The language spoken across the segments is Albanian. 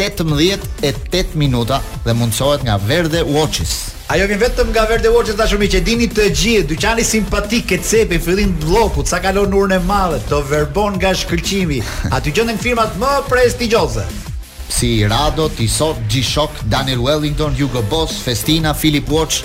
tetëmbëdhjetë e tetë minuta dhe mundësohet nga Verde Watches. Ajo vjen vetëm nga Verde Watches dashur miq, e dini të gjithë, dyqani simpatik te cepi në fillim Bllokut, sa kalon urën e madhe, të verbon nga shkëlqimi. Aty gjenden firmat më prestigjioze si Rado, Tissot, G-Shock, Daniel Wellington, Hugo Boss, Festina, Philip Watch,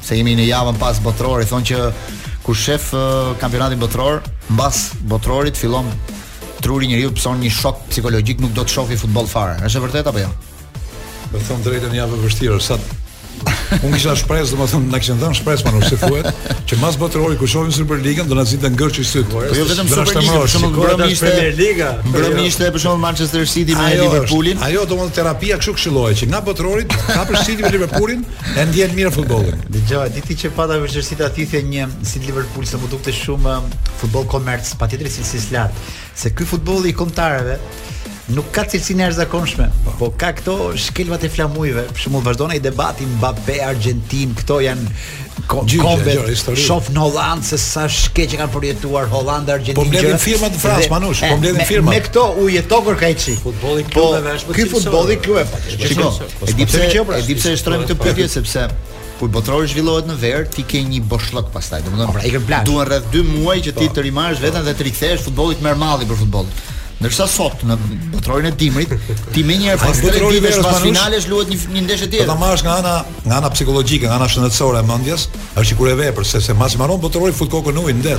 se jemi në javën pas botërorit, thonë që kur sheh kampionatin botëror, mbas botërorit fillon truri i njeriu pëson një shok psikologjik, nuk do të shohë futboll fare. Është e vërtetë apo jo? Të them të drejtën javë e vështirë, sa Unë kisha shpresë, domethënë na kishin dhënë shpresë Manush se thuhet, që mas botërorit kur shohim Superligën do na zinte ngërçi syt. Po jo vetëm Superliga, për shembull Premier ishte Superliga. Premier jo. ishte për shembull Manchester City me Liverpoolin. Ajo domethënë terapia kështu këshillohet që nga botërori kap një City me Liverpoolin, E ndjen mirë futbollin. Dëgjo, di ti që pata vështirësi ta thithja një City Liverpool se më dukej shumë um, futboll komerc, patjetër si si slat, se ky futbolli i kombëtareve nuk ka cilësinë e jashtëzakonshme, po. po ka këto shkelmat e flamujve. Për shembull, vazhdon ai debati Mbappé Argentinë, këto janë kombe. Shof në Hollandë se sa keq e kanë përjetuar Holanda Argentinë. Po mbledhin firma në Francë Manush, po mbledhin firma. Me këto u jetokër ka içi. Futbolli po, i klubeve është më cilësor. Ky futbolli i klubeve. Shiko. Po e di pse kjo pra. E di pse e shtrojmë këtë pyetje sepse kur botërori zhvillohet në verë, ti ke një boshllëk pastaj. Domethënë pra ikën në plazh. Duhen rreth 2 muaj që ti po. të rimarrësh veten dhe të rikthehesh futbollit të merr malli për futboll. Ndërsa sot në botërorin e dimrit, ti menjëherë pas tre ditësh pas finales luhet një një ndeshje tjetër. Po ta marrësh nga ana nga ana psikologjike, nga ana shëndetësore e mendjes, është sikur e tepërt, sepse masi mbaron botërori fut kokën në ujë në det.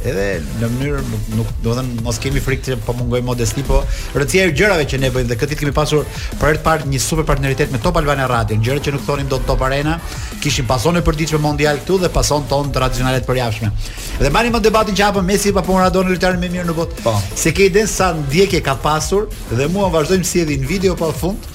edhe në mënyrë nuk nuk dua të them mos kemi frikë të mungojë modestia, po rëndësia e gjërave që ne bëjmë dhe këtë vit kemi pasur për herë të parë një super partneritet me Top Albania Radio, gjëra që nuk thoshim dot Top Arena, kishim Pason përditë mondial këtu dhe Pason tonë tradicionale të përjavshme. Dhe mbani mend debatin që hapëm Messi apo Maradona lojtari më i mirë në botë. Po. S'e ke idenë sa ndjekje ka pasur dhe mua vazhdojnë më sjellin video pafund.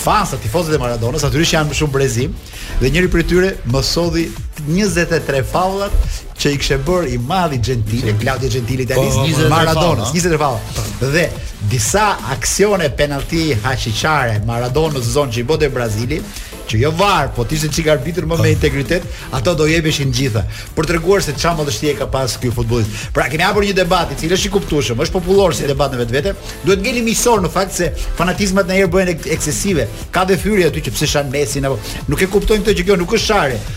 Fansa tifozët e Maradonës, natyrisht janë më shumë brezi im dhe njëri prej tyre më solli 23 faulat që i kishte bërë i madhi Gentile, Claudio Gentile italian, po, po, Maradona, 23 faulla. Dhe disa aksione penalti ashiqare Maradonës në zonë që i bënte Brazili, që jo VAR, po të ishte çik arbitër më me po. integritet, ato do jepeshin të gjitha. Për të treguar se çfarë madhështie ka pas ky futbollist. Pra kemi hapur një debat i cili është i kuptueshëm, është popullor si debat në vetvete. Duhet të ngeli miqësor në fakt se fanatizmat ndonjëherë bëhen eksesive. Ka dhe fyerje aty që pse shan Messi apo nuk e kuptojnë këtë që kjo nuk është sharje.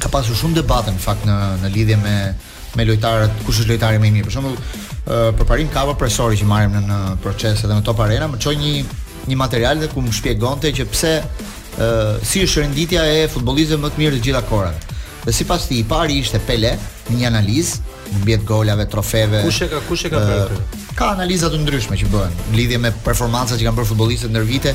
ka pasur shumë debate në fakt në në lidhje me me lojtarët, kush është lojtari më i mirë. Për shembull, Përparim Kabo profesori që marrim në, në proces edhe në Top Arena, më çoi një një material dhe ku më shpjegonte që pse ë si është renditja e futbollistëve më të mirë të gjitha kohërave. Dhe sipas tij, i pari ishte Pele, në një analizë, mbi golave, trofeve. Kush e ka, kush e ka bërë? Ka analiza të ndryshme që bëhen në lidhje me performancat që kanë bërë futbollistët ndër vite,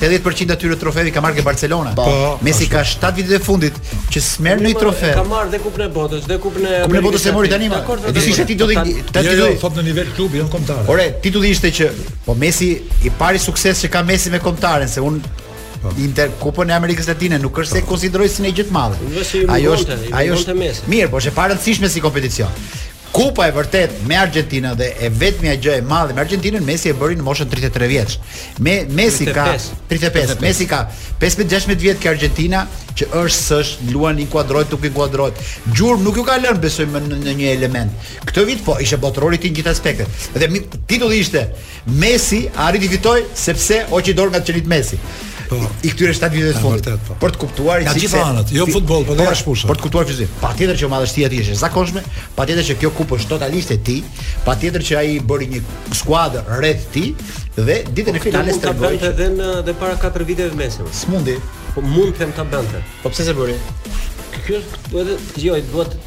80% e atyre trofeve i ka marrë ke Barcelona. Po, po Messi ka 7 vitet e fundit që s'merr një trofe. Ka marrë dhe kupën e botës, dhe kupën e Kupën e botës e mori tani më. Dhe si ishte titulli? Tani jo, jo, do thot në nivel klubi, jo kombëtar. Ore, titulli ishte që po Messi i pari sukses që ka Messi me kombëtaren, se unë po. Inter Kupën e Amerikës Latine nuk është se e po. konsideroj si një gjë të madhe. Ajo është, ajo është Mirë, po është e parëndësishme si kompeticion. Kupa e vërtetë me Argjentinën dhe e vetmja gjë e madhe me Argjentinën Messi e bëri në moshën 33 vjeç. Me Messi 35. ka 35, 35, Messi ka 15-16 vjet ke Argentina që është s'është luan inkuadrohet nuk inkuadrohet. Gjurmë nuk ju ka lënë besoj në, në një element. Këtë vit po ishte botërori i tij në gjithë aspektet. Dhe titulli ishte Messi arriti të fitojë sepse hoqi dorë nga të qenit Messi. Po. I këtyre 7 viteve të fundit. Po. Për të kuptuar në gjithë anët, jo futboll, por edhe jashtë fushe. Për të kuptuar fizik. Patjetër që madhështia e tij është e jashtëzakonshme, patjetër që kjo kupë është totalisht e tij, patjetër që ai bëri një skuadër rreth tij dhe ditën e po, finales tregoi që edhe në dhe para 4 viteve Messi. S'mundi, po mund të them ta bënte. Po pse s'e bëri? Kjo është edhe jo, duhet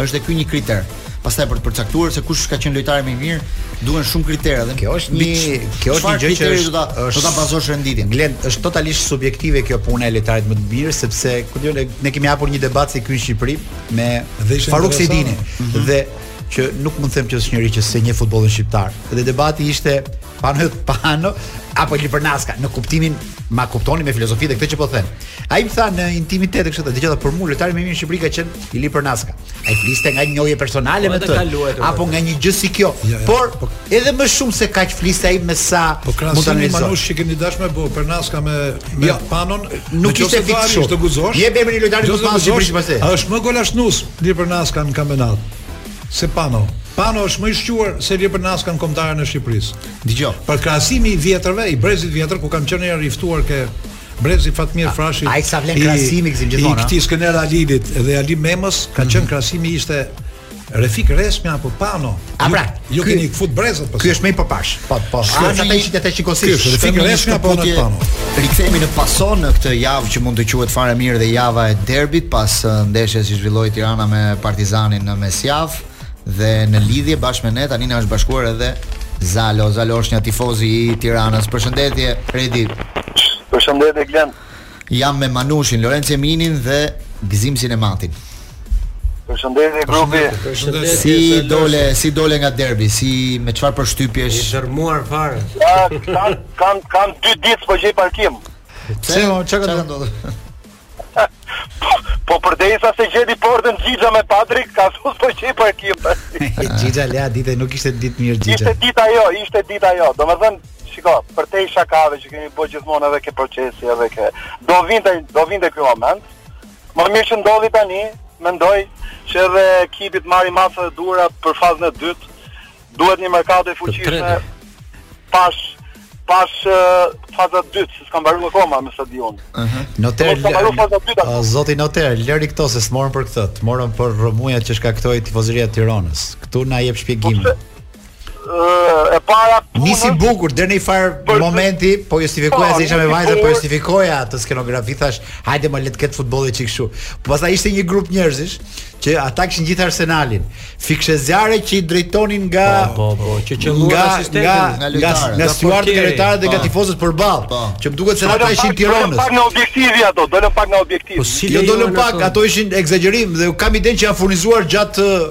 Është dhe ky një kriter. Pastaj për të përcaktuar se kush ka qenë lojtari më i mirë, duhen shumë kritere dhe kjo është një kjo është një gjë që është do ta është, do ta bazosh renditjen. Glen, është totalisht subjektive kjo puna e lojtarit më të mirë sepse ku di unë ne kemi hapur një debat si ky në Shqipëri me Faruk Sejdini mm -hmm. dhe që nuk mund të them që është njëri që s'e njeh futbollin shqiptar. Dhe debati ishte Pano, Pano apo Ilir Përnaska në kuptimin më kuptoni me filozofi dhe këtë që po them. Ai më tha në intimitet kështu të dëgjova për mua lojtari më i mirë në Shqipëri ka qenë Ilir Përnaska. Ai fliste nga një njohje personale po, me të apo nga një gjë si kjo. Ja, ja, Por po, edhe më shumë se kaq fliste ai me sa po, mund ta analizoj. Manush që keni dashme po Përnaska me me jo, Panon nuk ishte fikse shumë. Je bemri lojtari më pas Shqipërisë pastaj. Është më golashënues Ilir Përnaska në kampionat. Se Pano. Pano është më i shquar se Ilir Përnaska në kombëtaren e Shqipërisë. Dëgjo. Po krahasimi i të vjetërve, i brezit të vjetër ku kam qenë herë i ftuar ke brezi i Fatmir Frashërit. Ai sa vlen krahasimi gzim gjithmonë. I këtij Skënder Halilit dhe Ali Memës, ka mhm. qenë krahasimi ishte Refik Resmja apo Pano. A pra, ju keni fut brezat pas. Po ky është më i përpash. Po, po. Ai sa të ishit atë shikosish. Refik Resmja apo Pano. Rikthehemi në Pason në këtë javë që mund të quhet fare mirë dhe java e derbit pas ndeshjes që zhvilloi Tirana me Partizanin në mesjavë dhe në lidhje bashkë me ne tani na është bashkuar edhe Zalo. Zalo është një tifoz i Tiranës. Përshëndetje Redi. Përshëndetje Glen. Jam me Manushin, Lorenzo Minin dhe Gzim Sinematin. Përshëndetje grupi. Përshëndetje. Si dole, si dole nga derbi, si me çfarë përshtypjesh? I dërmuar fare. Ja, kam kam kam dy ditë po gjej parkim. Pse o çka ka ndodhur? Po për te isa s'e gjeti portën Gjigja me Patrik, ka thus po gjej parkim të Gjigja le atë ditë, nuk ishte dit mirë Gjigja Ishte dita jo, ishte dita jo Do me thënë, shiko, përtej shakave që kemi bo gjithmonë edhe ke procesi edhe ke Do vinte, do vinte kjo moment Më mirë që ndodhi tani, mendoj, që edhe ekipi të marri masat e duhura për fazën e dytë. Duhet një merkato e fuqishme pastaj faza e dytë, s'ka mbaruar akoma me stadion. Ëh. Noter. Po, zoti noter, lëri këto se s'të morëm për këtë, të morëm për rrëmujat që shkaktoi tifozëria e Tiranës. Këtu na jep shpjegimin. Po, e para punës. Nisi bukur deri në një farë momenti, po justifikoja po, se isha me vajzën, po justifikoja atë skenografi thashë, hajde mo le të ketë futbolli çik kështu. Po pastaj ishte një grup njerëzish që ata kishin gjithë arsenalin. Fishekzjarre që i drejtonin nga po po, po që që nga nga nga nga stjuardët kryetar dhe nga po. tifozët përballë, po. që më duket se ata ishin të Tironës. Pak nga objektivi ato, dolën pak nga objektivi. Po si jo dolën pak, ato ishin ekzagjerim dhe kam idenë që janë furnizuar gjatë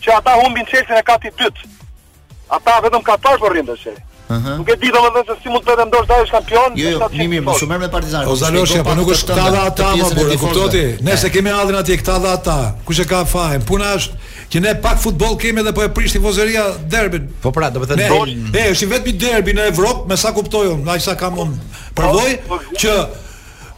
Që ata humbin çelësat në katin e dytë. Ata vetëm katar po rrinë tash. Aha. Nuk e di domethënë se si mund të pretendosh dalësh kampion. Jo, jo, mirë, mirë, mos u merr me Partizan. O Zalosh, po nuk është këta dhe ata, more burrë, kuptoti? Ne s'e kemi hallin atje, këta dhe ata, kush e ka fajin, puna është, që ne pak futboll kemi dhe po e prish tifozëria derbin. Po pra, do të thotë, e është i vetmi derbi në Evropë, me sa kuptoj unë, nga sa kam unë përvojë po, po, që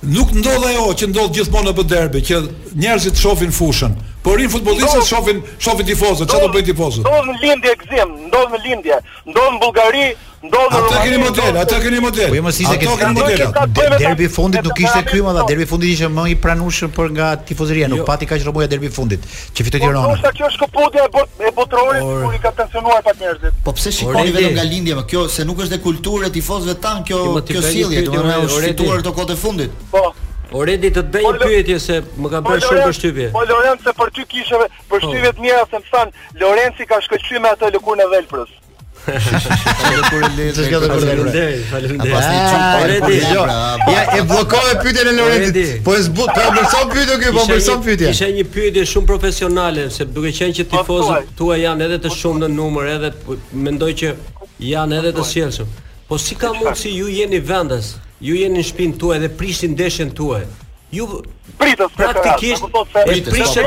Nuk ndodh ajo që ndodh gjithmonë në derbi, që njerëzit shohin fushën, por rrinë futbollistët, shohin, shohin tifozët, çfarë do bëjnë tifozët. Ndodh në lindje Gzim, ndodh në lindje, ndodh në Bullgari, ndodh në Rumani. Ata keni model, ata keni model. Po jo mos e keni këtë model. Derbi i fundit nuk ishte ky madje, derbi i fundit ishte më i pranueshëm për nga tifozëria, nuk jo. pati kaq rrëmuja derbi i fundit. Që fitoi Tirana. Po ndoshta kjo është këputja e Bot e Botërorit Or... kur i ka tensionuar pak njerëzit. Po pse shikoni vetëm nga lindja, mo kjo se nuk është kulturë e tifozëve tanë kjo kjo sjellje, domethënë është shtuar këto kohët e fundit. Po. O Redi të bëj një pyetje se më ka bërë shumë përshtypje. Po Lorenzo për ty kisha përshtypje të mira se më thanë Lorenzi ka shkëlqyer me atë lëkurën e dhelprës. Faleminderit. Faleminderit. Faleminderit. Ja e bllokove pyetjen e Lorentit. Po e zbut, po e zbukuron pyetjen këtu, po zbukuron pyetjen. Isha një pyetje shumë profesionale, se duke qenë që tifozët tuaj janë edhe të shumë në numër, edhe mendoj që janë edhe të sjellshëm. Po si ka mundsi ju jeni vendas, ju jeni në shpinë tuaj dhe prishin ndeshjen tuaj. Ju pritës praktikisht e prishët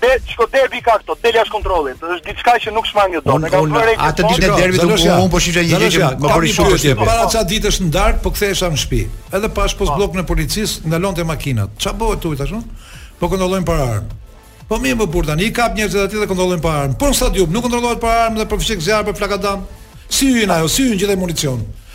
Dhe çdo derbi ka këto, del jashtë kontrollit. Është diçka që nuk shmanget dot. Atë ditë në derbi unë po shifja një gjë që më bëri shumë të Para ça ditësh në darkë po kthehesha në shtëpi. Edhe pashë postbllokun e policisë ndalonte makinat. Ça bëhet këtu thashë unë? Po kontrollojnë për armë. Po mirë mor burrë tani, i kap njerëzit aty dhe kontrollojnë për armë. Po në stadium nuk kontrollohet për armë dhe për fishekzjarr për flakadan. Si hyn ajo, si hyn gjithë ai municion.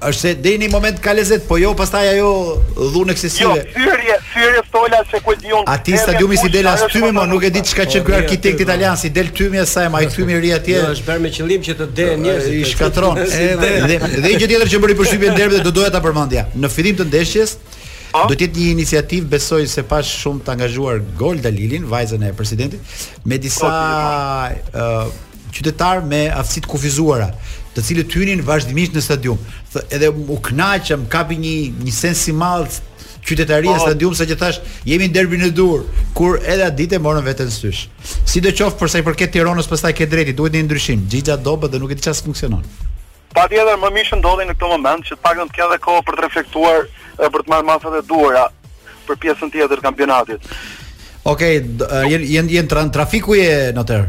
Është se deri në një moment ka lezet, po jo pastaj ajo dhunë Jo, eksesive. thyerje, thyerje stolash se ku e di unë. Atij stadiumi s'i del as ai tymi, është mo nuk e di çka Po, qen ky arkitekt italian, s'i del tymi as sa e ma, ai tymi rri atje. Jo, është bërë me qëllim që të dehen njerëzit. i shkatërron. Edhe dhe, dhe një gjë tjetër që bëri përshtypje në derbi dhe do doja ta përmendja. Në fillim të ndeshjes Po. do të jetë një iniciativë besoj se pashë shumë të angazhuar Golda Halilin, vajzën e presidentit, me disa ë qytetarë me aftësi të kufizuara, të cilët hynin vazhdimisht në stadium. Thë, edhe u kënaqëm, kishte një një sens i madh qytetaria në stadium sa që thashë, jemi në derbi në dur, kur edhe atë ditë morën veten stysh. Sidoqoftë për sa i përket Tiranës, pastaj te drejtimi, duhet një ndryshim. Gjithçka dobët dhe nuk e di çfarë funksionon. Patjetër, më mirë që ndodhi në këtë moment që të paktën të kenë dhe kohë për të reflektuar dhe për të marrë masat e duhura për pjesën tjetër të kampionatit. Okej, okay, janë janë trafiku je noter.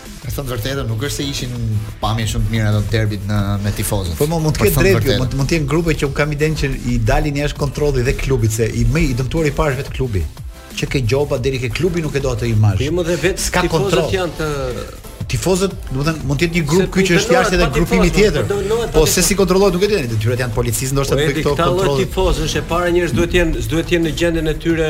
Për të thënë të vërtetën, nuk është se ishin pamje shumë të mira ato të derbit me tifozët. Po mund të ketë të drejtë, jo, mund mund të jenë grupe që un kam idenë që i dalin jashtë kontrollit edhe klubit se më i dëmtuar i parë vetë klubi. Që ke gjoba, deri ke klubi nuk e do atë imazh. Po jo, më dhe vetë s'ka kontroll. Tifozët janë tifozët, do të thënë, mund të jetë një grup ky që është jashtë edhe grupimi po, tjetër. Po se si kontrollohet nuk e di, detyrat janë të policisë ndoshta po, për këto kontrolle. Po tifozësh e para njerëz duhet të jenë, s'duhet të jenë në gjendjen e tyre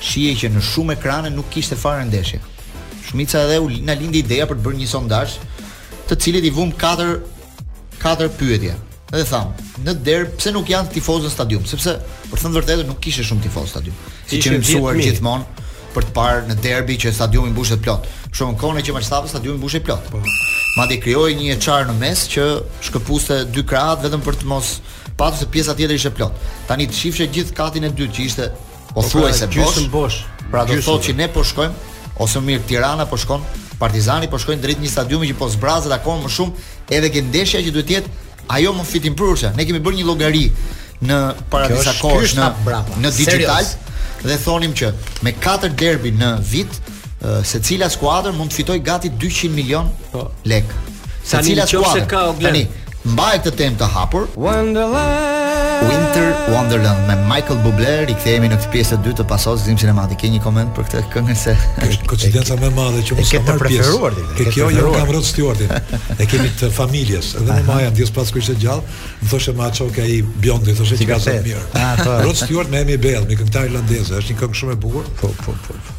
Shihej që në shumë ekrane nuk kishte fare ndeshje. Shumica edhe u na lindi ideja për të bërë një sondazh, të cilit i vumë katër katër pyetje. Dhe thamë, në derbi pse nuk ka tifozë në stadium? Sepse për të thënë të vërtetën nuk kishte shumë tifozë në stadium. Siç jemi mësuar gjithmonë për të parë në derbi që stadiumi mbushet plot. Flas për kohën që stadiumi mbushej plot. Po. Madje krijohej një e çarë në mes që shkëpuste dy krahat vetëm për të mos patur se pjesa tjetër ishte plot. Tani të shifshe gjithë katin e dytë që ishte Po, pothuajse bosh, bosh. Pra do të thotë që ne po shkojmë ose më mirë Tirana po shkon, Partizani po shkojnë drejt një stadiumi që po zbrazet akoma më shumë, edhe ke ndeshja që duhet të jetë ajo më fitimprurëse. Ne kemi bërë një llogari në para disa kohësh në në Digitalb dhe thonim që me katër derbi në vit secila skuadër mund të fitojë gati 200 milion po. lek. Secila skuadër. Tani mbaj këtë temp të hapur. Winter Wonderland me Michael Bublé, rikthehemi në këtë pjesë të dytë të Pasos zoom sinematik. Ke një koment për këtë këngë se koincidenca më e madhe që Musa ka marrë pjesë. Ke kjo jo kam Rod Stewartin. E kemi të familjes, edhe mamaja ndjesë pastë kur ishte gjallë, më thoshte me ato që ai Biondi thoshte që ka zë të mirë. Ah, po. Rod Stewart me Amy Belle, me këngëtare irlandeze, është një këngë shumë e bukur. Po, po, po. po.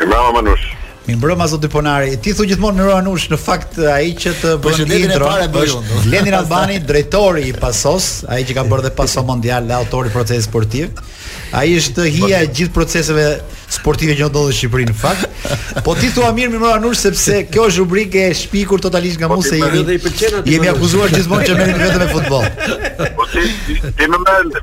Mirëmbrëma Manush. Mirëmbrëma zoti Ponari. Ti thua gjithmonë mirëmbrëma Manush, në fakt ai që të bën intro. Përshëndetje para bëjë. Lendin Albani, drejtori i Pasos, ai që ka bërë dhe Paso Mondial, dhe autori i procesit sportiv. Ai është hija e gjithë proceseve sportive që ndodhin në Shqipëri në fakt. Po ti thua mirë mirëmbrëma Manush sepse kjo është rubrikë e shpikur totalisht nga po Musai. Jemi akuzuar gjithmonë që merremi vetëm me futboll. Po ti ti më merr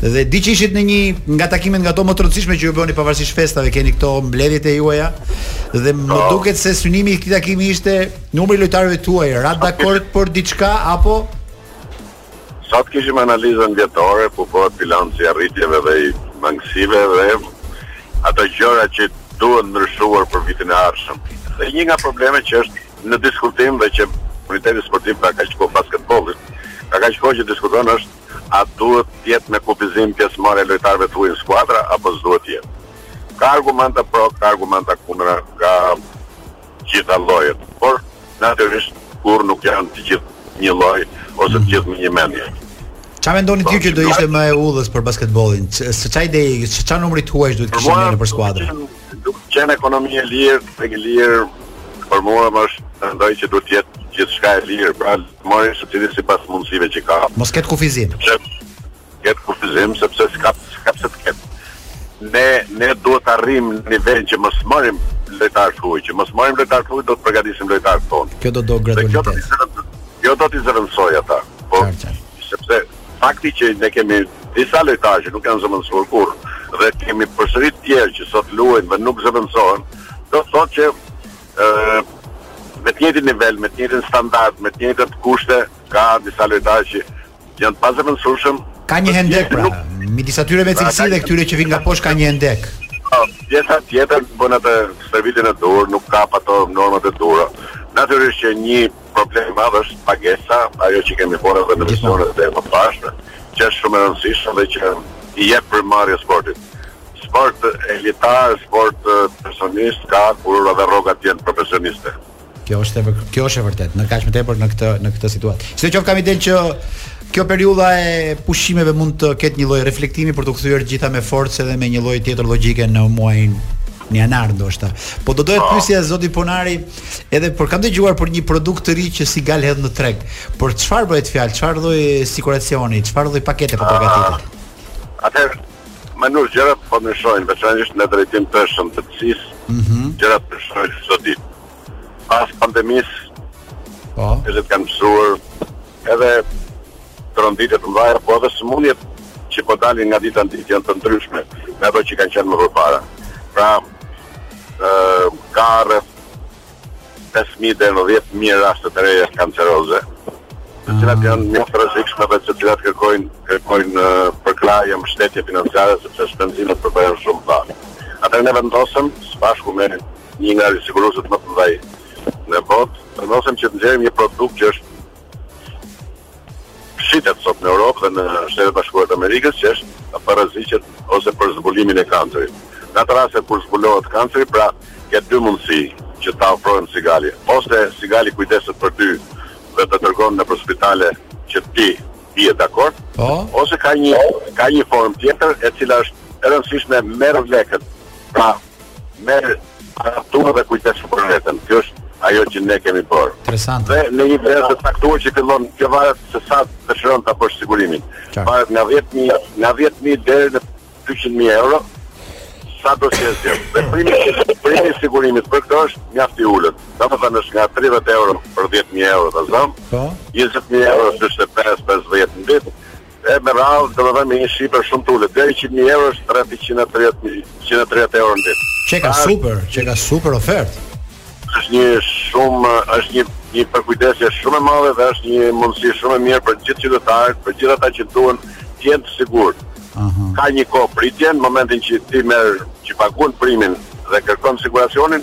Dhe di që ishit në një nga takimet nga ato më të rëndësishme që ju bëni pavarësisht festave, keni këto mbledhjet e juaja. Dhe më po. duket se synimi i këtij takimi ishte numri i lojtarëve të huaj, ratë dakord për diçka apo Sot kishim analizën vjetore ku bëhet bilanci i arritjeve dhe i mangësive dhe ato gjëra që duhen ndryshuar për vitin e ardhshëm. Dhe një nga problemet që është në diskutim dhe që komuniteti sportiv ka kaq kohë basketbollit, ka kaq kohë që diskuton është a duhet të jetë me kufizim pjesëmarrja e lojtarëve të huaj në skuadra apo s'duhet të jetë. Ka argumenta pro, ka argumenta kundra nga të gjitha llojet, por natyrisht kurrë nuk janë të gjithë njëlloj ose të gjithë me një mendje. Çfarë mendoni ti që do ishte më e udhës për basketbollin? Çfarë ideje, çfarë numri të huaj duhet të kishim ne për skuadrën? Duke qenë ekonomi e lirë, treg i lirë. Për mua më është mendoj që duhet të jetë gjithçka e lirë, pra Marri secili sipas mundësive që ka. Mos ketë kufizim. S'ka pse ketë kufizim sepse s'ka s'ka pse të ketë. Ne ne duhet të arrijmë në nivel që mos marrim lojtarë të huaj, që mos marrim lojtarë të huaj do të përgatisim lojtarët tanë. Kjo do do gradualitet. Që do t'i zëvendësojë ata. Po. Sepse fakti që ne kemi disa lojtarë që nuk janë zëvendësuar kurrë dhe kemi përsëri të tjerë që sot luajnë dhe nuk zëvendësohen, do të thotë që me të njëjtin nivel, me të njëjtin standard, me të njëjtat kushte, ka disa lojtarë që janë të pazëvendësueshëm. Ka një hendek pra, midis atyre me cilësi dhe këtyre që vijnë nga poshtë ka një hendek. Po, pjesa tjetër s'bën atë stërvitjen e duhur, nuk ka ato normat e duhura. Natyrisht që një Problemi i madh është pagesa, ajo që kemi folur edhe në emisionet e mëparshme, që është shumë e rëndësishme dhe që i jep frymëmarrje sportit. Sport elitar, sport profesionist ka kur edhe rrogat janë profesioniste. Kjo është e kjo është e vërtetë, aq më tepër në këtë në këtë situatë. Sidoqoftë kam idenë që kjo periudha e pushimeve mund të ketë një lloj reflektimi për t'u kthyer të gjitha me forcë edhe me një lloj tjetër logjike në muajin në janar ndoshta. Po do doja po. të pyesja zoti Ponari, Edhe po kam dëgjuar për një produkt të ri që Sigal hedh në treg. Për çfarë bëhet fjalë? Çfarë lloj siguracioni? Çfarë lloj pakete po përgatitet? Ah, atëherë meqenëse gjërat po ndryshojnë, veçanërisht në drejtim të shëndetësisë. Mhm. Mm gjërat ndryshojnë çdo ditë. Pas pandemisë, po, edhe kanë pësuar edhe tronditje të mëdha, po edhe sëmundjet që po dalin nga dita në ditë janë të ndryshme me ato që kanë qenë më parë. Pra, Ka rreth pesë mijë deri në dhjetë mijë raste të reja kanceroze, të cilat janë mjaft të rrezikshme dhe të cilat kërkojnë kërkojnë përkrahje, mbështetje financiare sepse shpenzimet për to janë shumë të mëdha. Atëherë ne vendosëm së bashku me një nga risiguruesit më të mëdhenj në botë, vendosëm që të nxjerrim një produkt që është shitet sot në Europë dhe në Shtetet e Bashkuara të Amerikës që është për rreziqet ose për zbulimin e kancerit. Në atë rast kur zbulohet kanceri, pra ke dy mundësi që ta ofron Sigali, ose Sigali kujdeset për ty dhe të dërgon nëpër spitale që ti bie dakord, po. ose ka një ka një formë tjetër e cila është e rëndësishme merr lekët. Pra, Merr paratë e tua dhe kujdesu për veten. Kjo është ajo që ne kemi bërë. Interesante. Dhe në një vend të caktuar që fillon kjo varet se sa dëshiron ta bësh sigurimin. Qartë. Varet nga 10000, nga 10000 deri në 400000 euro. Sa do të jesh zgjedh. Dhe primi, primi i sigurimit për këtë është mjaft i ulët. Domethënë është nga 30 euro për 10000 euro ta zëm. Po. 20000 euro është 55 në ditë. E me radhë, domethënë me një shifër shumë të ulët, deri njëqind mijë euro është rreth dyqind e tridhjetë mijë, dyqind e tridhjetë euro në ditë. Që e ka super, që e ka super ofertë. Është një shumë, është një një përkujdesje shumë e madhe dhe është një mundësi shumë e mirë për gjithë qytetarët, për gjithë ata që duan të jenë të sigurt. Aha. Ka një kohë pritje në momentin që ti merr që paguan primin dhe kërkon siguracionin,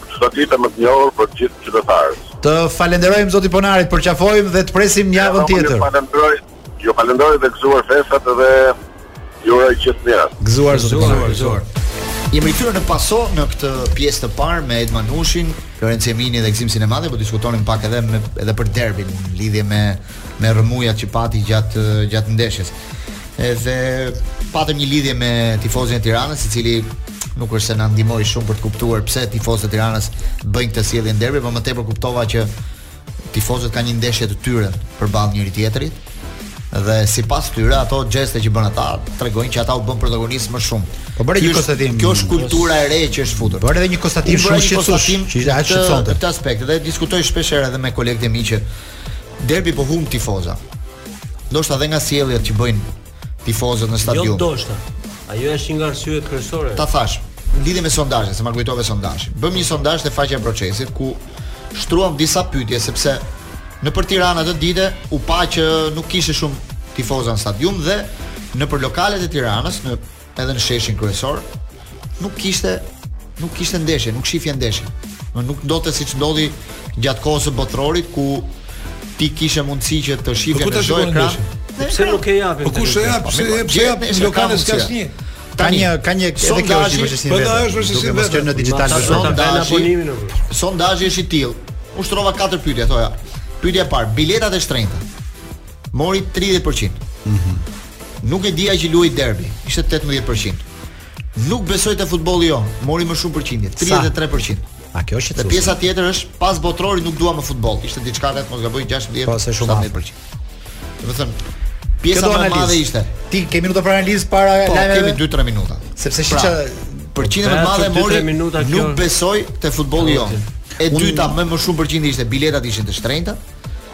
Çdo ditë e më të njohur për të gjithë qytetarët. Të falenderojmë zoti Ponari, të përqafojmë dhe të presim javën tjetër. Ju falenderoj, ju falenderoj dhe gëzuar festat dhe ju uroj gjithë të mirat. Gëzuar zoti Ponari. Gëzuar. Jemi rikthyer në paso në këtë pjesë të parë me Edvan Nushin, Lorenc Shemini dhe Gëzim Sinemati, po diskutonim pak edhe me, edhe për derbin në lidhje me me rrëmujat që pati gjatë gjatë ndeshjes. Edhe patëm një lidhje me tifozin e Tiranës, i cili nuk është se na ndihmoi shumë për të kuptuar pse tifozët e Tiranës bëjnë këtë sjellje derbi, por më tepër kuptova që tifozët kanë një ndeshje të tyre përballë njëri-tjetrit dhe sipas tyre ato gjeste që bëjnë ata tregojnë që ata u bënë protagonistë më shumë. Po bëre një konstatim. Kjo është kultura e re që është futur. Bëre edhe një konstatim shumë shqetësues që ishte aq shqetësonte. Këtë aspekt e diskutoj shpesh edhe me kolegët e mi që Derbi po humb tifoza. Ndoshta edhe nga sjelljet që bëjnë tifozët në stadium. Jo ndoshta. Ajo është një nga arsyet kryesore. Ta thashë, lidhje me sondazhin, se ma kujtove sondazhin. Bëmë një sondazh te faqja e procesit ku shtruam disa pyetje sepse nëpër Tiranë ato ditë u pa që nuk kishte shumë tifozë në stadium dhe nëpër lokalet e Tiranës në edhe në sheshin kryesor, nuk kishte nuk kishte ndeshje, nuk shihje ndeshje. Në nuk ndodhte siç ndodhi gjatë kohës së botërorit ku ti kishe mundësi që të shihje në çdo ekran. Pse nuk e japin? Po kush e jap? Po, pse e jap? Pse jap? Lokale s'ka asnjë. Ka një ka një edhe kjo është vështirësi vetë. Po është vështirësi vetë. Në Digitalb do të dalë abonimin. Sondazhi është i tillë. U shtrova katër pyetje thoja. Pyetja e parë, biletat e shtrenjta. Mori 30%. Mhm. Mm Nuk e dija që luhej derbi. Ishte 18%. Nuk besoj te futbolli jonë. Mori më shumë përqindje, 33%. A kjo është çfarë? Pjesa tjetër është pas botërorit nuk dua më futboll. Ishte diçka rreth mos gaboj 16 po, se shumë 17%. Domethënë pjesa më e madhe ishte. Ti ke minuta për analizë para po, lajmeve? Po, kemi 2-3 minuta. Sepse pra, shiko përqindje më madhe mori nuk besoj te futbolli jonë. E dyta me më shumë përqindje ishte biletat ishin të shtrenjta.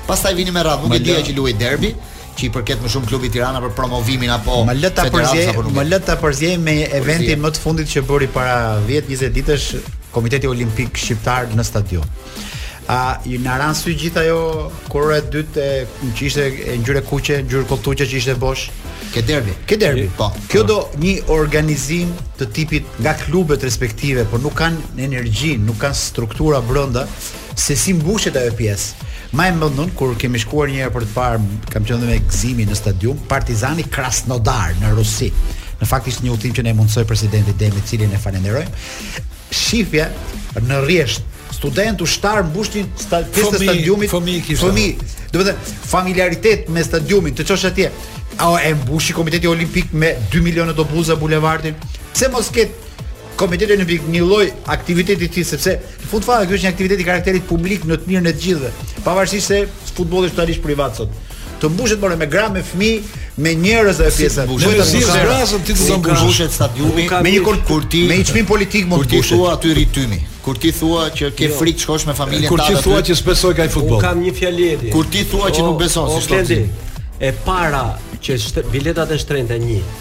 Pastaj vinin me radhë, nuk e dija që luhej derbi që i përket më shumë klubit Tirana për promovimin apo më lë ta përziej më lë ta përziej me eventin më të fundit që bëri para 10-20 ditësh Komiteti Olimpik Shqiptar në stadium. A na ra në sy gjithë ajo kurorë e dytë që ishte e ngjyrë kuqe, ngjyrë kolltuqe që ishte bosh. Ke derbi. Ke derbi. Po. Kjo do një organizim të tipit nga klubet respektive, por nuk kanë energji, nuk kanë struktura brenda Se si mbushet ajo pjesë. Mbaj mend unë, kur kemi shkuar një herë për të parë, kam qenë dhe me Gëzimin në stadium, Partizani Krasnodar në Rusi. Në fakt ishte një udhëtim që na mundësoi presidenti Demi të cilin e falënderojmë. Shihje në rresht, studentë ushtarë mbushnin sta, pjesë të stadiumit. Fëmijë kishte. Fëmijë. Domethënë familiaritet me stadiumin, të çosh atje. A e mbushi Komiteti Olimpik me 2 milionë autobuza bulevardin? Pse mos ketë Komiteti Olimpik një lloj aktiviteti ti sepse në fund fare ky është një aktivitet i karakterit publik në të mirën e të gjithëve, pavarësisht se futbolli është totalisht privat sot. Të mbushet more me gra, me fëmijë, me njerëz ajo pjesa. Si mbushet, si zbrazën ti do të mbushet stadiumi me një kur kur ti me një çmim politik mund të thua aty rri tymi. Kur ti thua që ke jo. frikë shkosh me familjen tënde. Kur ti thua që s'besoj te ky futboll. Kam një fjalë atje. Kur ti thua që nuk beson, si thua. E para që biletat e shtrenjta 1.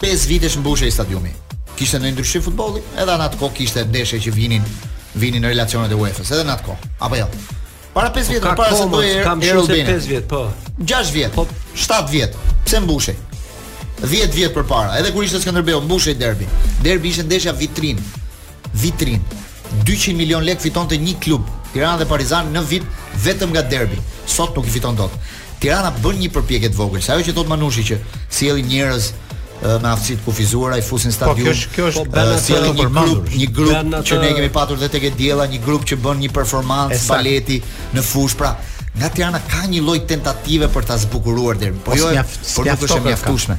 Pesë vitesh mbushej stadiumi. Kishte ndonjë ndryshim futbolli? Edhe në atë kohë kishte ndeshje që vinin vinin në relacionet e UEFA-s, edhe në atë kohë. Apo jo. Para 5 vjetëve, po, para se të bëjë ka më shumë se 5 vjet, po. 6 vjet, po 7 vjet. Pse mbushej? 10 vjet përpara, edhe kur ishte Skënderbeu, mbushej derbi. Derbi ishte ndeshja vitrinë. Vitrinë. Dyqind milionë lekë fitonte një klub, Tirana dhe Partizani në vit vetëm nga derbi. Sot nuk i fiton dot. Tirana bën një përpjekje të vogël, si ajo që thot Manushi që sjellin njerëz me aftësi të kufizuara i fusin në stadium. Po kjo është kjo është po, si një grup, një grup që ne kemi patur dhe tek e diella, një grup që bën një performancë baleti në fushë, pra nga Tirana ka një lloj tentative për ta zbukuruar derbin, po, po jo, por nuk është e mjaftueshme.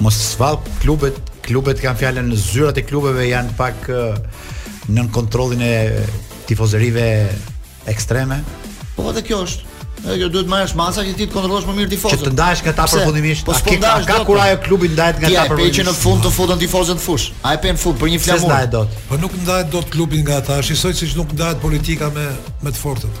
Mos vallë klubet, klubet kam fjalën zyrat e klubeve janë pak nën kontrollin e tifozerive ekstreme. Po edhe kjo është. Edhe kjo duhet marrësh masa që ti të kontrollosh më mirë tifozët. Që të ndahesh nga ta përfundimisht. Po s'po ndahesh dot. Ka kurajo klubi ndahet nga ta përfundimisht. Ti e pe që në fund të futen tifozët në fush. A e pe në fund për një flamur. Ndahet dot. Po nuk ndahet dot klubi nga ta. Është njësoj siç nuk ndahet politika me me të fortët.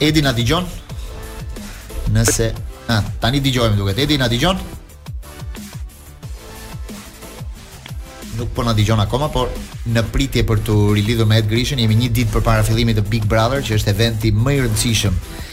Edi na dëgjon? Nëse, ah, tani dëgjohemi duket. Edi na dëgjon? Nuk po na dëgjon akoma, por në pritje për t'u rilidhur me Edi Grishën, jemi një ditë përpara fillimit të Big Brother, që është eventi më i rëndësishëm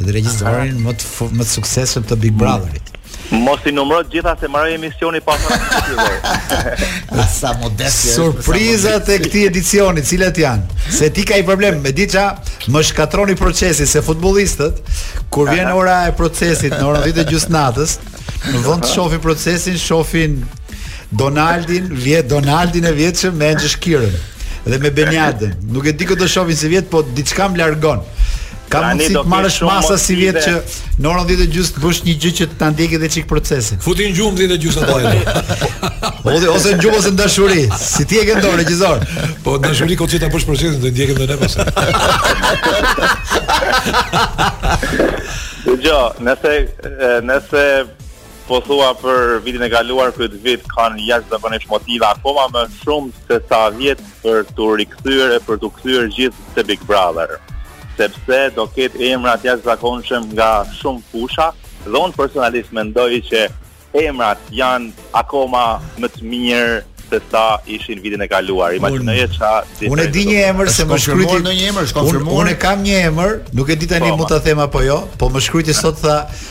Edhe regjisorin më të më të suksesshëm të Big Brotherit. Mos i numëro të gjitha se mbaron emisioni pa filluar. Sa modest. Surprizat e këtij edicioni, cilat janë? Se ti ke një problem, me diça, më shkatërroni procesin se futbollistët kur vjen ora e procesit në orën 10 e gjys të natës, në vend të shohin procesin, shohin Donaldin, vjet Donaldin e vjetshëm me Anxhë Shkirën dhe me Benjadën. Nuk e di kë do të shohin sivjet, po diçka më largon. Ka Tani mundësi të marrësh masa si vjet që në orën 10 e gjysmë të bësh një gjë që ta ndjekë edhe çik procesin. Futen në gjumë 10 e gjysmë ato ajo. Ose ose në gjumë ose në dashuri. Si ti e ke në dorë regjisor? Po dashuri kur ti ta bësh procesin do ndjekim edhe ne pas. Dëgjo, nëse e, nëse po thua për vitin e kaluar, këtë vit kanë jashtëzakonisht motive akoma më shumë se sa vjet për t'u rikthyer e për t'u kthyer gjithë te Big Brother, sepse do ketë emra të jashtëzakonshëm nga shumë fusha dhe unë personalisht mendoj që emrat janë akoma më të mirë se sa ishin vitin e kaluar. Imagjinoje ça di. Unë di një emër se më shkrujti një emër, është konfirmuar. Unë kam një emër, nuk e di tani po, mund ta them apo jo, po më shkrujti sot tha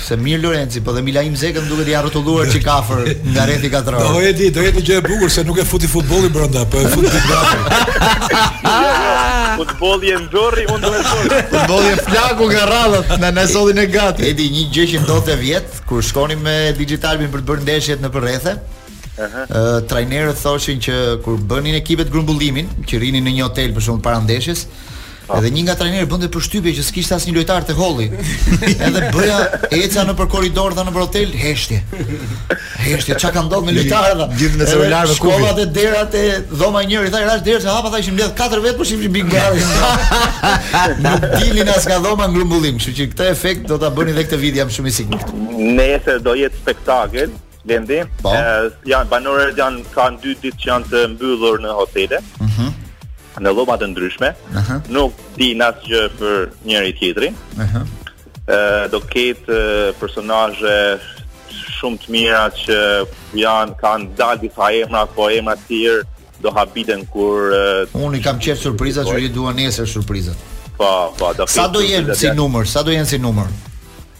Se mirë Lorenci, po dhe Milaim Zeka duket ka rrotulluar çik afër nga rrethi katror. Do e di, do jetë një gjë e bukur se nuk e futi futbolli brenda, po e futi Big Brother. Futbolli e nxorri, unë do e nxorr. Futbolli e flaku nga radhët, na na solli në gat. E di një gjë që ndodhte vjet kur shkonim me Digitalbin për të bërë ndeshjet nëpër rrethe. Ëh. Trajnerët thoshin që kur bënin ekipet grumbullimin, që rrinin në një hotel për shkak para ndeshjes, Po. Edhe një nga trajnerët bënte përshtypje që s'kishte asnjë lojtar te holli. Edhe bëra eca nëpër korridor tha nëpër hotel, heshtje. Heshtje, çka ka ndodhur me lojtarët? Gjithë me celular me kufje. Shkova te dera te dhoma e njëri, tha i rashë derës e hapa tha ishin mbledh katër vetë, po shihnin Big Brother. Nuk dilin as nga dhoma në grumbullim, kështu që këtë efekt do ta bëni edhe këtë vit jam shumë i sigurt. Nëse do jetë spektakël, Blendi, po. e, janë banorët janë kanë dy ditë që janë të mbyllur në hotele. Mhm. Mm në dhoma të ndryshme. Aha. Uh -huh. Nuk dinë asgjë për njëri-tjetrin. Aha. Uh -huh. Ë do ketë personazhe shumë të mira që janë kanë dalë disa emra, po emra të tjerë do habiten kur Unë i kam qejf surprizat që i dua nesër surprizat. Po, po, do ketë. Sa do jenë si numër? Sa do jenë si numër?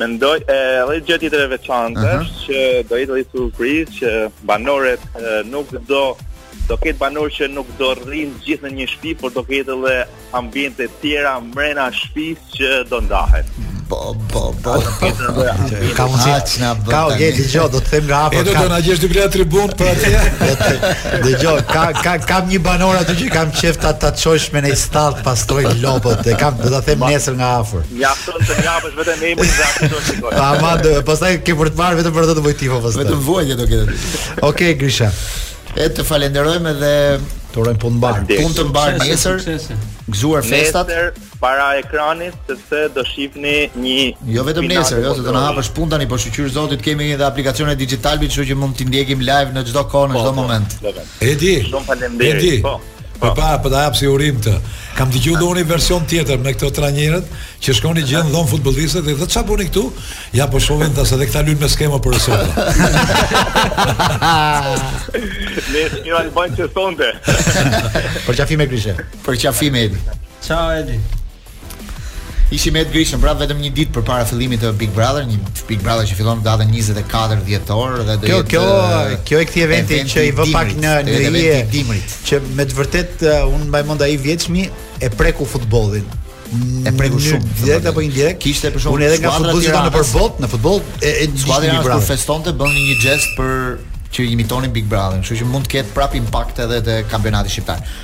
Mendoj edhe gjë tjetër e veçantë uh -huh. është që do jetë një surprizë që banorët nuk do do ketë banorë që nuk do rrinë gjithë në një shtëpi, por do ketë edhe ambiente të tjera mrena shtëpisë që do ndahen. Po, po, po. Ka mundësi ç'na bëre. Ka ok, dëgjo, do të them nga afër. Edhe do na gjesh dy bileta tribunë për atje. Dëgjo, ka ka kam një banor aty që kam qejf ta ta çosh në stallë, pastrojë lopët, e kam do ta them nesër nga afër. Mjaf Ton të japësh vetëm emrin dhe atë do të shikoj. Ama do, pastaj ke për të marrë vetëm për atë do bëj tifo pastaj. Vetëm vuajtje do ketë. Okej, okay, Grisha. E të falenderojmë edhe të urojmë punë të mbarë. Punë të mbarë nesër. Gëzuar festat. Nesër para ekranit sepse do shihni një Jo vetëm nesër, jo, se do na hapësh punë tani, po shyqyr Zotit kemi edhe aplikacionin e Digitalb, kështu që mund t'i ndjekim live në çdo kohë, në po, çdo po, moment. E di. Shumë faleminderit. Po. Po pa, po ta jap si urim këtë. Kam dëgjuar dhe unë version tjetër me këto trajnerët që shkonin gjen dhomën futbollistët edhe çfarë bëni këtu? Ja po shohin tash edhe këta lujnë me skema për sot. Ne jemi në banjë të sonte. Përqafime Grishe. Përqafime Edi. Ciao Edi. Ishim me Ed Grishën pra vetëm një ditë përpara fillimit të Big Brother, një Big Brother që fillon datën 24 dhjetor dhe do jetë kjo kjo e këtij eventi që i vë pak në në një dimrit që me të vërtetë uh, unë mbaj mend ai i vjetshmi e preku futbollin e preku shumë direkt apo indirekt kishte për shumë unë edhe nga futbolli në për botë në futboll e e skuadra e Bravo festonte bën një gest për që imitonin Big Brother, kështu që mund të ketë prap impakt edhe te kampionati shqiptar.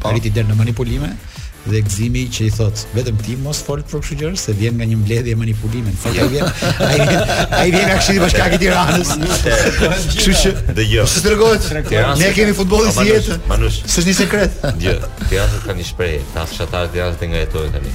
Po. Arriti deri në manipulime dhe gëzimi që i thotë vetëm ti mos fol për kështu gjëra se vjen nga një mbledhje manipulimi. Po ai vjen, ai vjen, ai vjen nga Këshilli Bashkiak i Tiranës. Kështu që dëgjoj. Si tregohet? Ne kemi futbollin si jetë. Manush, s'është një sekret. Dëgjo, Tirana ka një shprehje, ka fshatarë të Tiranës që ngajtojnë tani.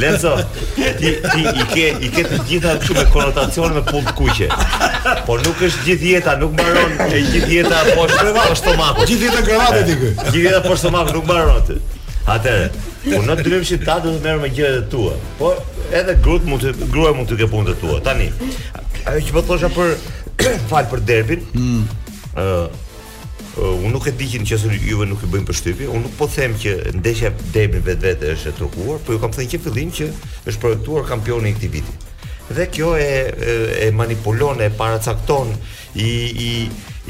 Lenzo, ti ti i ke i ke të gjitha këtu me konotacione me punë të kuqe. Po nuk është gjithë jeta, nuk mbaron e gjithë jeta te stomaku, po stomaku. Gjithë jeta gravate ti ky. Gjithë jeta po stomaku nuk mbaron aty. Atëre, po ne të dimë që ta do të merr me gjërat e tua. Po edhe grua mund të gruaj mund të ke punë të tua. Tani, ajo që po thosha për fal për derbin. Ëh, mm. Uh, unë nuk e di që në qoftë se juve nuk i bëjnë përshtypje, unë nuk po them që ndeshja e derbit vetvete është e trukuar, por ju kam thënë që fillim që është projektuar kampioni i këtij viti. Dhe kjo e e, e manipulon, e paracakton i i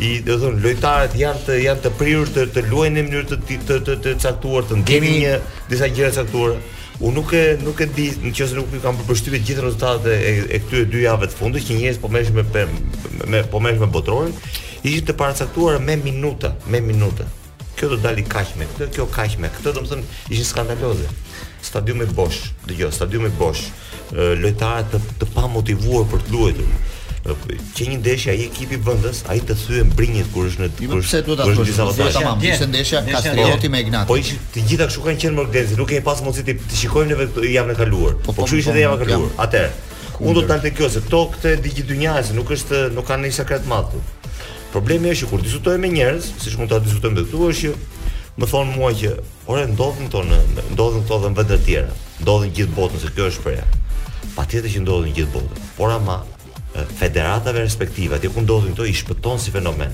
i domethënë lojtarët janë të janë të prirur të të luajnë në mënyrë të të të, të, të caktuar, të ndjekin disa gjëra të caktuara. Unë nuk e nuk e di nëse nuk ju kanë bërë përshtypje të gjitha rezultatet e, e këtyre dy javëve të fundit që njerëzit po merreshin me, me, me po merreshin me botërorin. Ishin të paracaktuar me minuta, me minuta. Kjo do dali kaq me këtë, kjo kaq me këtë, domethënë ishin skandaloze. Stadiumi bosh, dëgjo, stadiumi bosh, lojtarë të të pamotivuar për të luajtur që një ndeshje ai ekipi vendas, ai të thyen brinjët kur është në kur jo, është kur është disa vota. Tamam, ishte ndeshja Kastrioti me Egnatian. Po ishin të gjitha kështu kanë qenë mor Gëzim, nuk kemi pas mundësi të shikojmë neve këtë javën e kaluar. Po, po, po kështu ishte po, edhe java e kaluar. Atëherë, Unë do të dalë te kjo se këto këtë e di gjithë dynjaja se nuk është nuk ka ndonjë sekret madh këtu. Problemi është që kur diskutoj me njerëz, siç mund ta diskutojmë këtu, është që më thonë mua që ore ndodhin këto në ndodhin këto edhe në vende të tjera. Ndodhin gjithë botën se kjo është shprehja. Patjetër që ndodhin gjithë botën, por ama federatave respektive, atje ku ndodhin këto i shpëton si fenomen.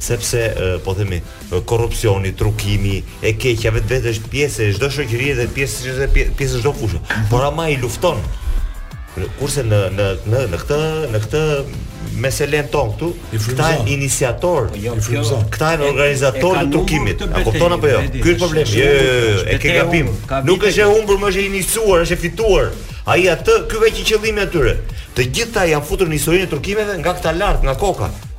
sepse po themi korrupsioni, trukimi, e keqja vetvete është pjesë e çdo shoqërie dhe pjesë e pjesë e çdo fushe. Mhm. Por ama i lufton. Kurse në në në në këtë në këtë meselen ton këtu, këta janë iniciator, po, jo, jo. këta janë organizator të trukimit. A kupton apo jo? Ky është problemi. Jo, jo, jo, jo, e ke gabim. Nuk është e humbur, më është e iniciuar, është e fituar. Ai atë, ky vetë qëllimi i atyre. Të gjitha janë futur në historinë e trukimeve nga këta lart, nga koka.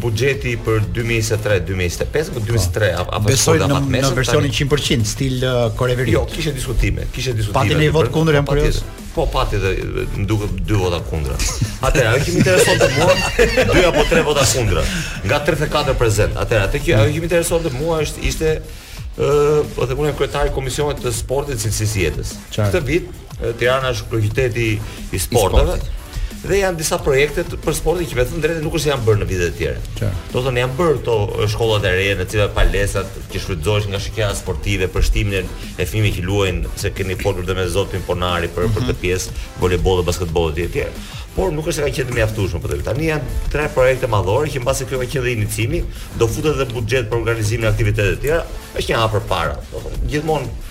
buxheti për 2023-2025 apo 2023 po. apo besoj në, në versionin 100% stil uh, koreveri. Jo, kishte diskutime, kishte diskutime. Pati një vot kundër jam kurioz. Po pati dhe më duket dy vota kundra. Atëherë, ajo që më interesonte mua, dy apo tre vota kundra nga 34 prezent. Atëherë, atë që ajo që më interesonte mua është ishte ë, uh, do të thotë kryetari i komisionit të sportit cilësisë jetës. Këtë vit Tirana është kryeqyteti i sporteve dhe janë disa projekte për sportin që me thënë drejtën nuk është janë bërë në vitet e tjera. Do të thotë janë bërë këto shkollat e reja në cilat palestrat që shfrytëzohen nga shoqata sportive për shtimin e fëmijëve që luajnë, se kemi folur dhe me zotin Ponari për për këtë mhm. pjesë voleboll dhe basketboll etj etj. Por nuk është se ka qenë të mjaftueshme për këtë. Tani janë tre projekte madhore që mbase kjo ka qenë dhe inicimi, do futet edhe buxhet për organizimin e aktiviteteve të tjera, është një hap përpara. Do të thotë gjithmonë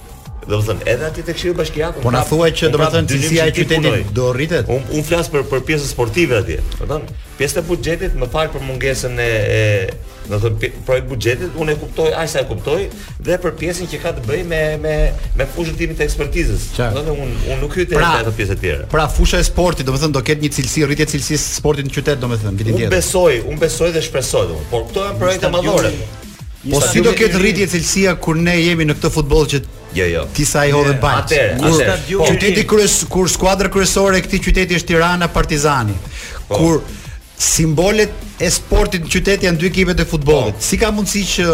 Do të thënë edhe aty tek Këshilli Bashkiak. Po na thua që do të thënë cilësia e qytetit do rritet. Un un flas për për pjesën sportive atje. Do të thënë pjesa e buxhetit, më fal për mungesën e e do të thënë projekt buxhetit, un e kuptoj aq sa e kuptoj dhe për pjesën që ka të bëjë me me me fushën time të ekspertizës. Do të thënë un un nuk hyj pra, te ato pjesa të tjera. Pra fusha e sportit, do të thënë do ketë një cilësi rritje e cilësisë sportit në qytet, do të thënë vitin tjetër. Un besoj, un besoj dhe shpresoj, por këto janë projekte madhore. Po si do ketë rritje cilësia kur ne jemi në këtë futboll që Jo, jo. Ti sa i hodhe baltë. Atëherë, kur atëherë, po, qyteti kryes kur skuadra kryesore e këtij qyteti është Tirana Partizani. Po. Kur simbolet e sportit në qytet janë dy ekipet e futbollit. Po. Si ka mundësi që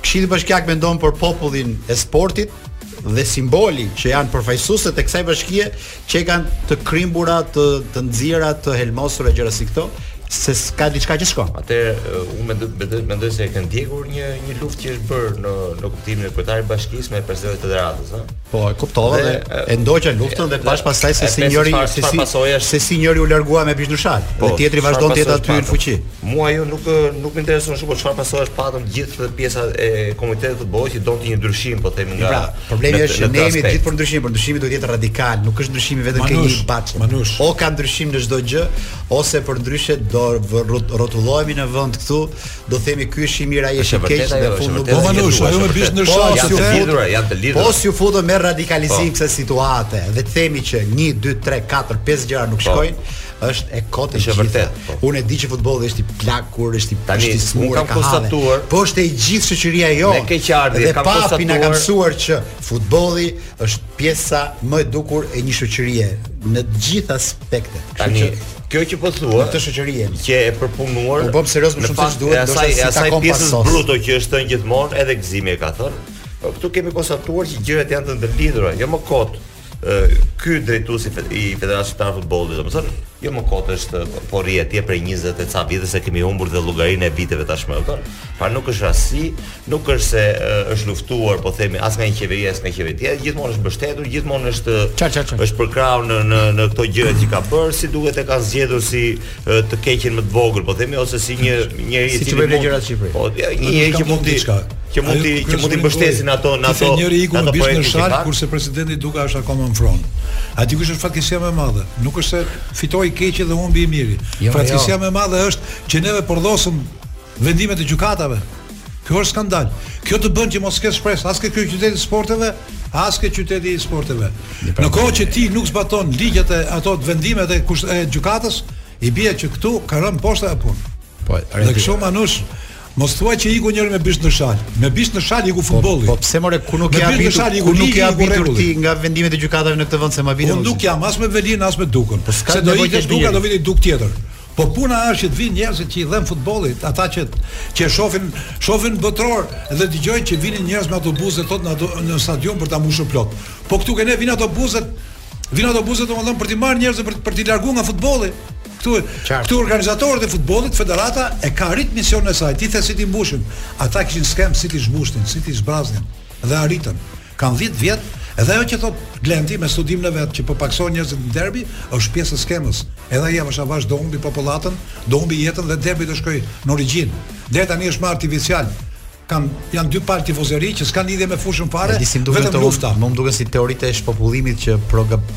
Këshilli Bashkiak mendon për popullin e sportit, dhe simboli që janë përfaqësuesit e kësaj bashkie që kanë të krimbura të të nxjera të helmosura gjëra si këto se ka diçka që s'shkon. Atëherë unë mendoj mendoj se e keni ndjekur një një luftë që është bërë në në kuptimin e kryetarit të bashkisë me presidentin e federatës, ëh. Po, e kuptova dhe, dhe e ndoqa luftën dhe pash pastaj se si njëri se si se si njëri u largua me bisht në shalë, po, dhe tjetri vazhdon të jetë aty në fuqi. Mua ajo nuk nuk më intereson shumë po çfarë pasojash patën gjithë pjesa e komunitetit të futbollit që donte një ndryshim po them nga pra, problemi është që ne jemi gjithë për ndryshim, por ndryshimi duhet të jetë radikal, nuk është ndryshimi vetëm ke një baç. O ka ndryshim në çdo gjë, ose përndryshe do rrotullohemi në vend këtu, do themi ky është i mirë, ai është i keq dhe jo, fund nuk do të manush, ajo me bisht në shalë, janë të lidhura, janë të lidhura. Po si u futën me radikalizim po. kësaj situate dhe të themi që 1 2 3 4 5 gjëra nuk po. shkojnë, është e kotë e vërtet. Po. Unë e di që futbolli është i plakur, është i pështisur, kam konstatuar. Po është e gjithë shoqëria jonë. Me keqardhje, kam konstatuar. Dhe papi na ka mësuar që futbolli është pjesa më e dukshme e një shoqërie në të gjitha aspektet. Tani, kjo që po thua, këtë shoqëri jemi. Që e përpunuar. Po bëhem serioz më shumë se duhet, do të thotë asaj pjesës bruto që është thënë gjithmonë, edhe Gzimi e ka thënë. Po këtu kemi konstatuar që gjërat janë të ndërlidhura, jo më kot. ky drejtues i Federatës Shqiptare të Futbollit, domethënë, jo më kot është po rri atje prej 20 e ca vjetësh se kemi humbur dhe llogarinë e viteve tashmë, domethënë, pra nuk është rastësi, nuk është se është luftuar, po themi, as nga një qeveri as nga një qeveri tjetër, gjithmonë është mbështetur, gjithmonë është qa, qa, qa. është përkrahur në në në këto gjëra që ka bërë, si duket e kanë zgjedhur si të keqen më të vogël, po themi ose si një njeri si i cili mund gjëra sipër. Po, ja, një njeri që mund të diçka, që mund të që mund të mbështesin ato në ato. Një njeri iku bisht në shalë kurse presidenti Duka është akoma në front. A di kush është fatkeqësia më e madhe? Nuk është se fitoi i keqi dhe humbi i miri. Jo, jo. Fatkeqësia më e madhe është që neve përdhosëm Vendimet e gjykatave. Ky është skandal. Kjo të bën që mos kesh shpresë as te ky qytet i sporteve, as te qyteti i sporteve. Në kohë që ti nuk zbaton ligjet e ato të vendimet e kusht e gjykatës, i bie që këtu ka rënë poshtë ajo punë. Po, edhe kështu Manush, Mos thua që iku njëri me bisht në shalë. Me bisht në shalë iku po, futbolli. Po, po pse more ku nuk e habitur? Shalë, ku nuk e habitur ti nga vendimet e gjykatave në këtë vend se ma vjen. Unë nuk jam as me Velin as me Dukën. Po, se do ikë Duka do vijë Dukë tjetër. Po puna është që të vijnë njerëzit që i dhemb futbolli, ata që që e shohin, shohin botëror dhe dëgjojnë që vinin njerëz me autobuzë thotë në, në stadium për ta mbushur plot. Po këtu kanë vin autobuzët, vin autobuzët domethënë për t'i marrë njerëz për për t'i larguar nga futbolli. Këtu këtu organizatorët e futbollit, federata e ka arrit misionin e saj. Ti the si t'i mbushim. Ata kishin skemë si t'i zhmbushnin, si t'i zbraznin dhe arritën. Kanë 10 vjet, edhe ajo që thotë Glenti me studimin e vet që po pakësohen njerëzit në derbi, është pjesë e skemës. Edhe ai avash avash do humbi popullatën, do humbi jetën dhe derbi do shkojë në origjinë. Deri tani është më artificial. Kan janë dy palë tifozeri që s'kanë lidhje me fushën fare, vetëm lufta. Më duket si teoritë e shpopullimit që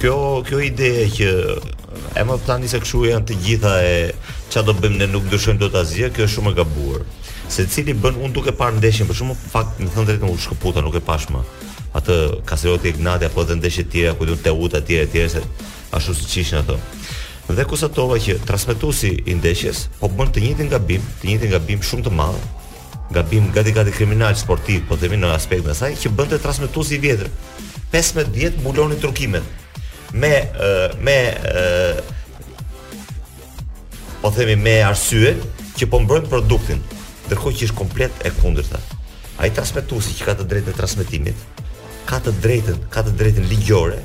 Kjo kjo ide që e më tani se kshu janë të gjitha e çfarë do bëjmë ne nuk ndryshojmë dot asgjë, kjo është shumë e gabuar. Secili bën. Unë duke parë ndeshjen, për shkak, në fakt me thënë të drejtën u shkëputa, nuk e pashë më atë Kastrioti Egnatia po edhe ndeshje të tjera ku diun Teuta etj etj se ashtu siç ishin ato. Dhe konstatova që transmetuesi i ndeshjes po bën të njëjtin gabim, të njëjtin gabim shumë të madh, Gabim gati gati kriminal sportiv, po themi në aspektin e asaj që bënte transmetuesi i vjetër. 15 vjet mbulonin trukimet. Me me po themi me arsyen që po mbrojnë produktin, ndërkohë që është komplet e kundërta. Ai transmetuesi që ka të drejtën e transmetimit, ka të drejtën, ka të drejtën ligjore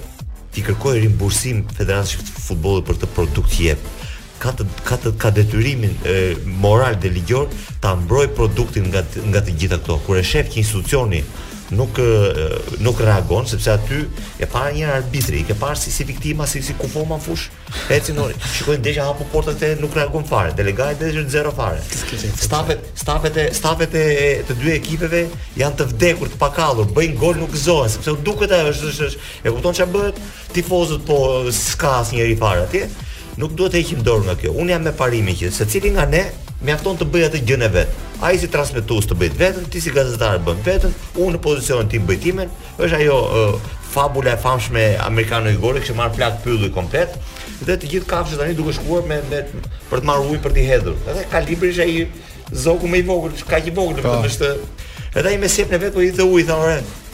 t'i kërkojë rimbursim Federatës së Futbollit për atë produkt që jep. ka të ka të ka detyrimin e, moral dhe ligjor ta mbrojë produktin nga nga të gjitha këto. Kur e shef që institucioni nuk nuk reagon sepse aty e para një arbitrat i ke parë si si viktima si si kufoma në fushë ecin ore shiko ndeshja hapu porta te nuk reagon fare delegati dhe është zero fare stafet stafet e stafet e të dy ekipeve janë të vdekur të pakallur bëjnë gol nuk gëzohen sepse u duket ajo është është e kupton çfarë bëhet tifozët po s'ka asnjëri fare atje Nuk duhet të heqim dorë nga kjo. Unë jam me parimin që secili nga ne mjafton të bëjë atë gjën e vet. Ai si transmetues të bëjë veten, ti si gazetar bën veten, unë në pozicionin tim bëj timen, është ajo uh, fabula e famshme amerikano-jugore, kishte marrë flakë pylli komplet dhe të gjithë kafshët tani duke shkuar me me për të marrë ujë për të hedhur. Edhe kolibri është ai zoku më i vogël, kaq i vogël, po. domethënë është edhe ai me sqepin e vet po hidhte ujë, thonë,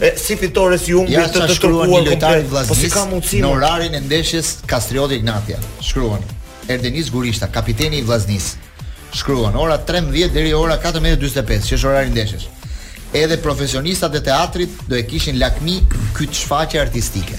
E, si fitore si humbje, të të shkruan një lojtar i Vllaznisë. Po si ka mundësi në orarin e ndeshjes Kastrioti Egnatia. Shkruan Erdenis Gurishta, kapiteni i Vllaznisë. Shkruan ora 13 deri ora 14:45, që është orari i ndeshjes. Edhe profesionistat e teatrit do e kishin lakmi këtë shfaqje artistike.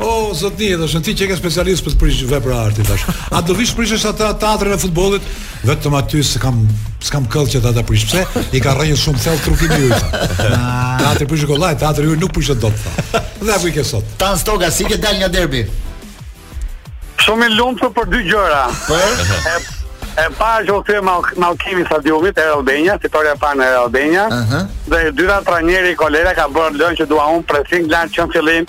O zotni, do të ti që ke specialist për të prish vepra arti tash. A do vish prishësh atë teatrin e futbollit? Vetëm aty s'e kam s'kam qëllim që ta ta prish. Pse? I ka rrënjët shumë thellë truku yt. Teatri prishet kollaj, teatri yt nuk prishet dot. Dhe apo i ke sot. Tan Stoga si ke dal nga derbi? Shumë i lumtur për dy gjëra. Po. E para që u thye mallkimi i stadiumit Air Albania, fitorja e parë në Air Albania. Ëh. Dhe e dyta trajneri Colella ka bërë lojën që dua unë pressing lart që në fillim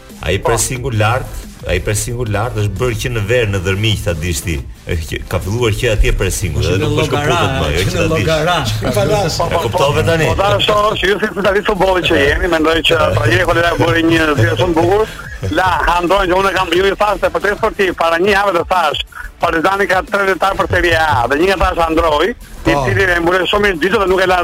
Ai po. pressingu lart, ai pressingu lart është bërë që në verë në Dhërmi që ta dish ti. Ka filluar që atje pressingu, edhe nuk është këputur më, jo që ta dish. Ka falas. Po, po, po kuptove tani. Po tash është jo, si të tani futbolli që jemi, mendoj që ata jeni kur ai bëri një zgjidhje shumë bukur. La, Andonin që unë kam bëjë fast për tre sportiv para një javë të thashë. Partizani ka tre detaj për Serie A, dhe një nga ata është Andoni, i po. cili e mbuloi shumë mirë ditën dhe nuk e la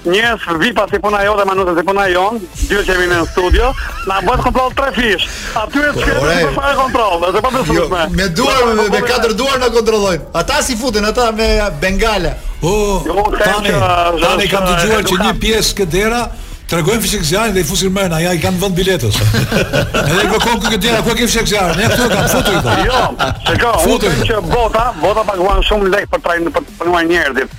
Një tip si puna jote, madje si puna jonë, dy që jemi në studio, na bëhet kontroll trefish. Aty është s'ka fare kontroll, është e pabesueshme. Me duar, me, me katër duar na kontrollojnë. Ata si futen, ata me bengale. O, jo, tani, tani kam dëgjuar që një pjesë te dera, tregojnë fishekzjarrin dhe i fusin mrena, ja i kanë në vend të biletës. Edhe i kërkon te dera, ku e ke fishekzjarrin? Ne këtu e kanë futur i bërë. Jo, që ka, unë që bota, bota paguan shumë lek për trajnuar për të trajnuar njerëzit.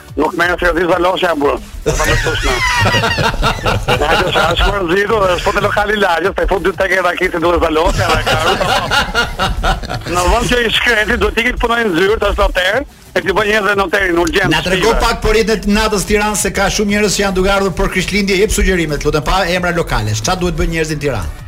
Nuk me nëse rëzirë zaloshe e bërë Në të mërësush në Në hajtë është ashtë më rëziru Dhe shko te lokali i lagjes Ti fut dy teke raki si duhet zaloshe Dhe ka rrë Në vend që i shkreti Duhet ta ketë punën në zyrë Të është noter E t'i bëjnë dhe noterin Në urgjencë Na trego pak për jetën e natës në Tiranë Se ka shumë njerëz që janë duke ardhur për Krishtlindje Jep sugjerimet Të lutem pa emra lokalesh Ça duhet të bëjnë njerëzit në Tiranë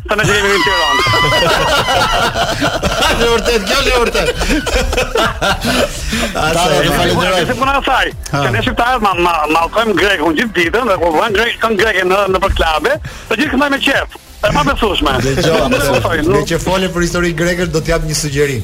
Se ne jemi në Tiranë. Është e vërtetë, kjo është e vërtetë. Atë e falënderoj. Te puna e asaj. Që ne shqiptarët ma ma mallkojmë grekun gjithë ditën dhe kur vënë greke këngë greke në nëpër klabe, të gjithë këndojnë me qejf. Është e pabesueshme. Meqë fole për histori grekësh do të jap një sugjerim.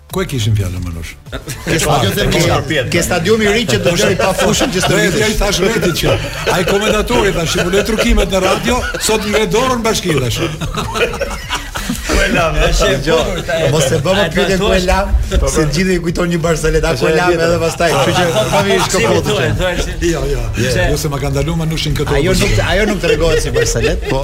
Ku e kishin fjalën Manush? Ke stadium Ke stadium i ri që do të jetë pa fushën që s'të vjen. Ai thash vetë që ai komentatori tash i vënë trukimet në radio, sot ngre dorën bashkë tash. Ku e lam, është e bukur tha. Mos e bëj më pyetjen ku e lam, se të gjithë e kujton një barsaleta ku e lam edhe pastaj, kështu që po kami ish kapotë. Jo, jo. Jo se ma ka ndaluar Manushi këtu. Ajo nuk ajo nuk tregohet si barsaletë, po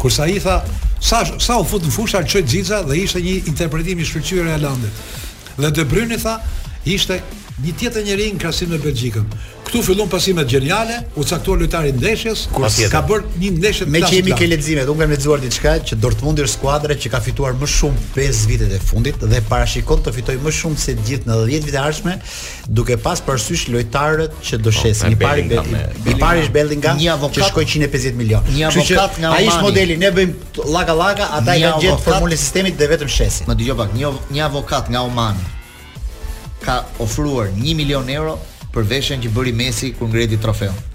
Kurse ai tha, sa sa u fut në fushë, lëshoi xixa dhe ishte një interpretim i shkëlqyer i Haalandit. Dhe De Bruyne tha, ishte një tjetër njeri në krahasim me Belgjikën. Këtu fillon pasimet gjeniale, u caktua lojtari i ndeshjes, kur ka bërë një ndeshje të klasit. Meqë jemi ke leximet, unë kam lexuar diçka që Dortmundi është skuadra që ka fituar më shumë 5 vitet e fundit dhe parashikohet të fitojë më shumë se të gjithë në 10 vitet e ardhshme. duke pas parasysh lojtarët që do po, shesin. I pari i pari është Bellingham, një avokat që shkoi 150 milionë. Një avokat nga Ai është modeli, ne bëjmë llaka llaka, ata i kanë gjetë formulën e sistemit dhe vetëm shesin. Më dëgjo pak, një një avokat nga Omani ka ofruar 1 milion euro për veshjen që bëri Messi kur ngreti trofeun.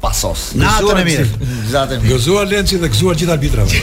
Pasos. Natën e mirë. Natën e mirë. Gëzuar Lenci dhe gëzuar gjithë arbitrave.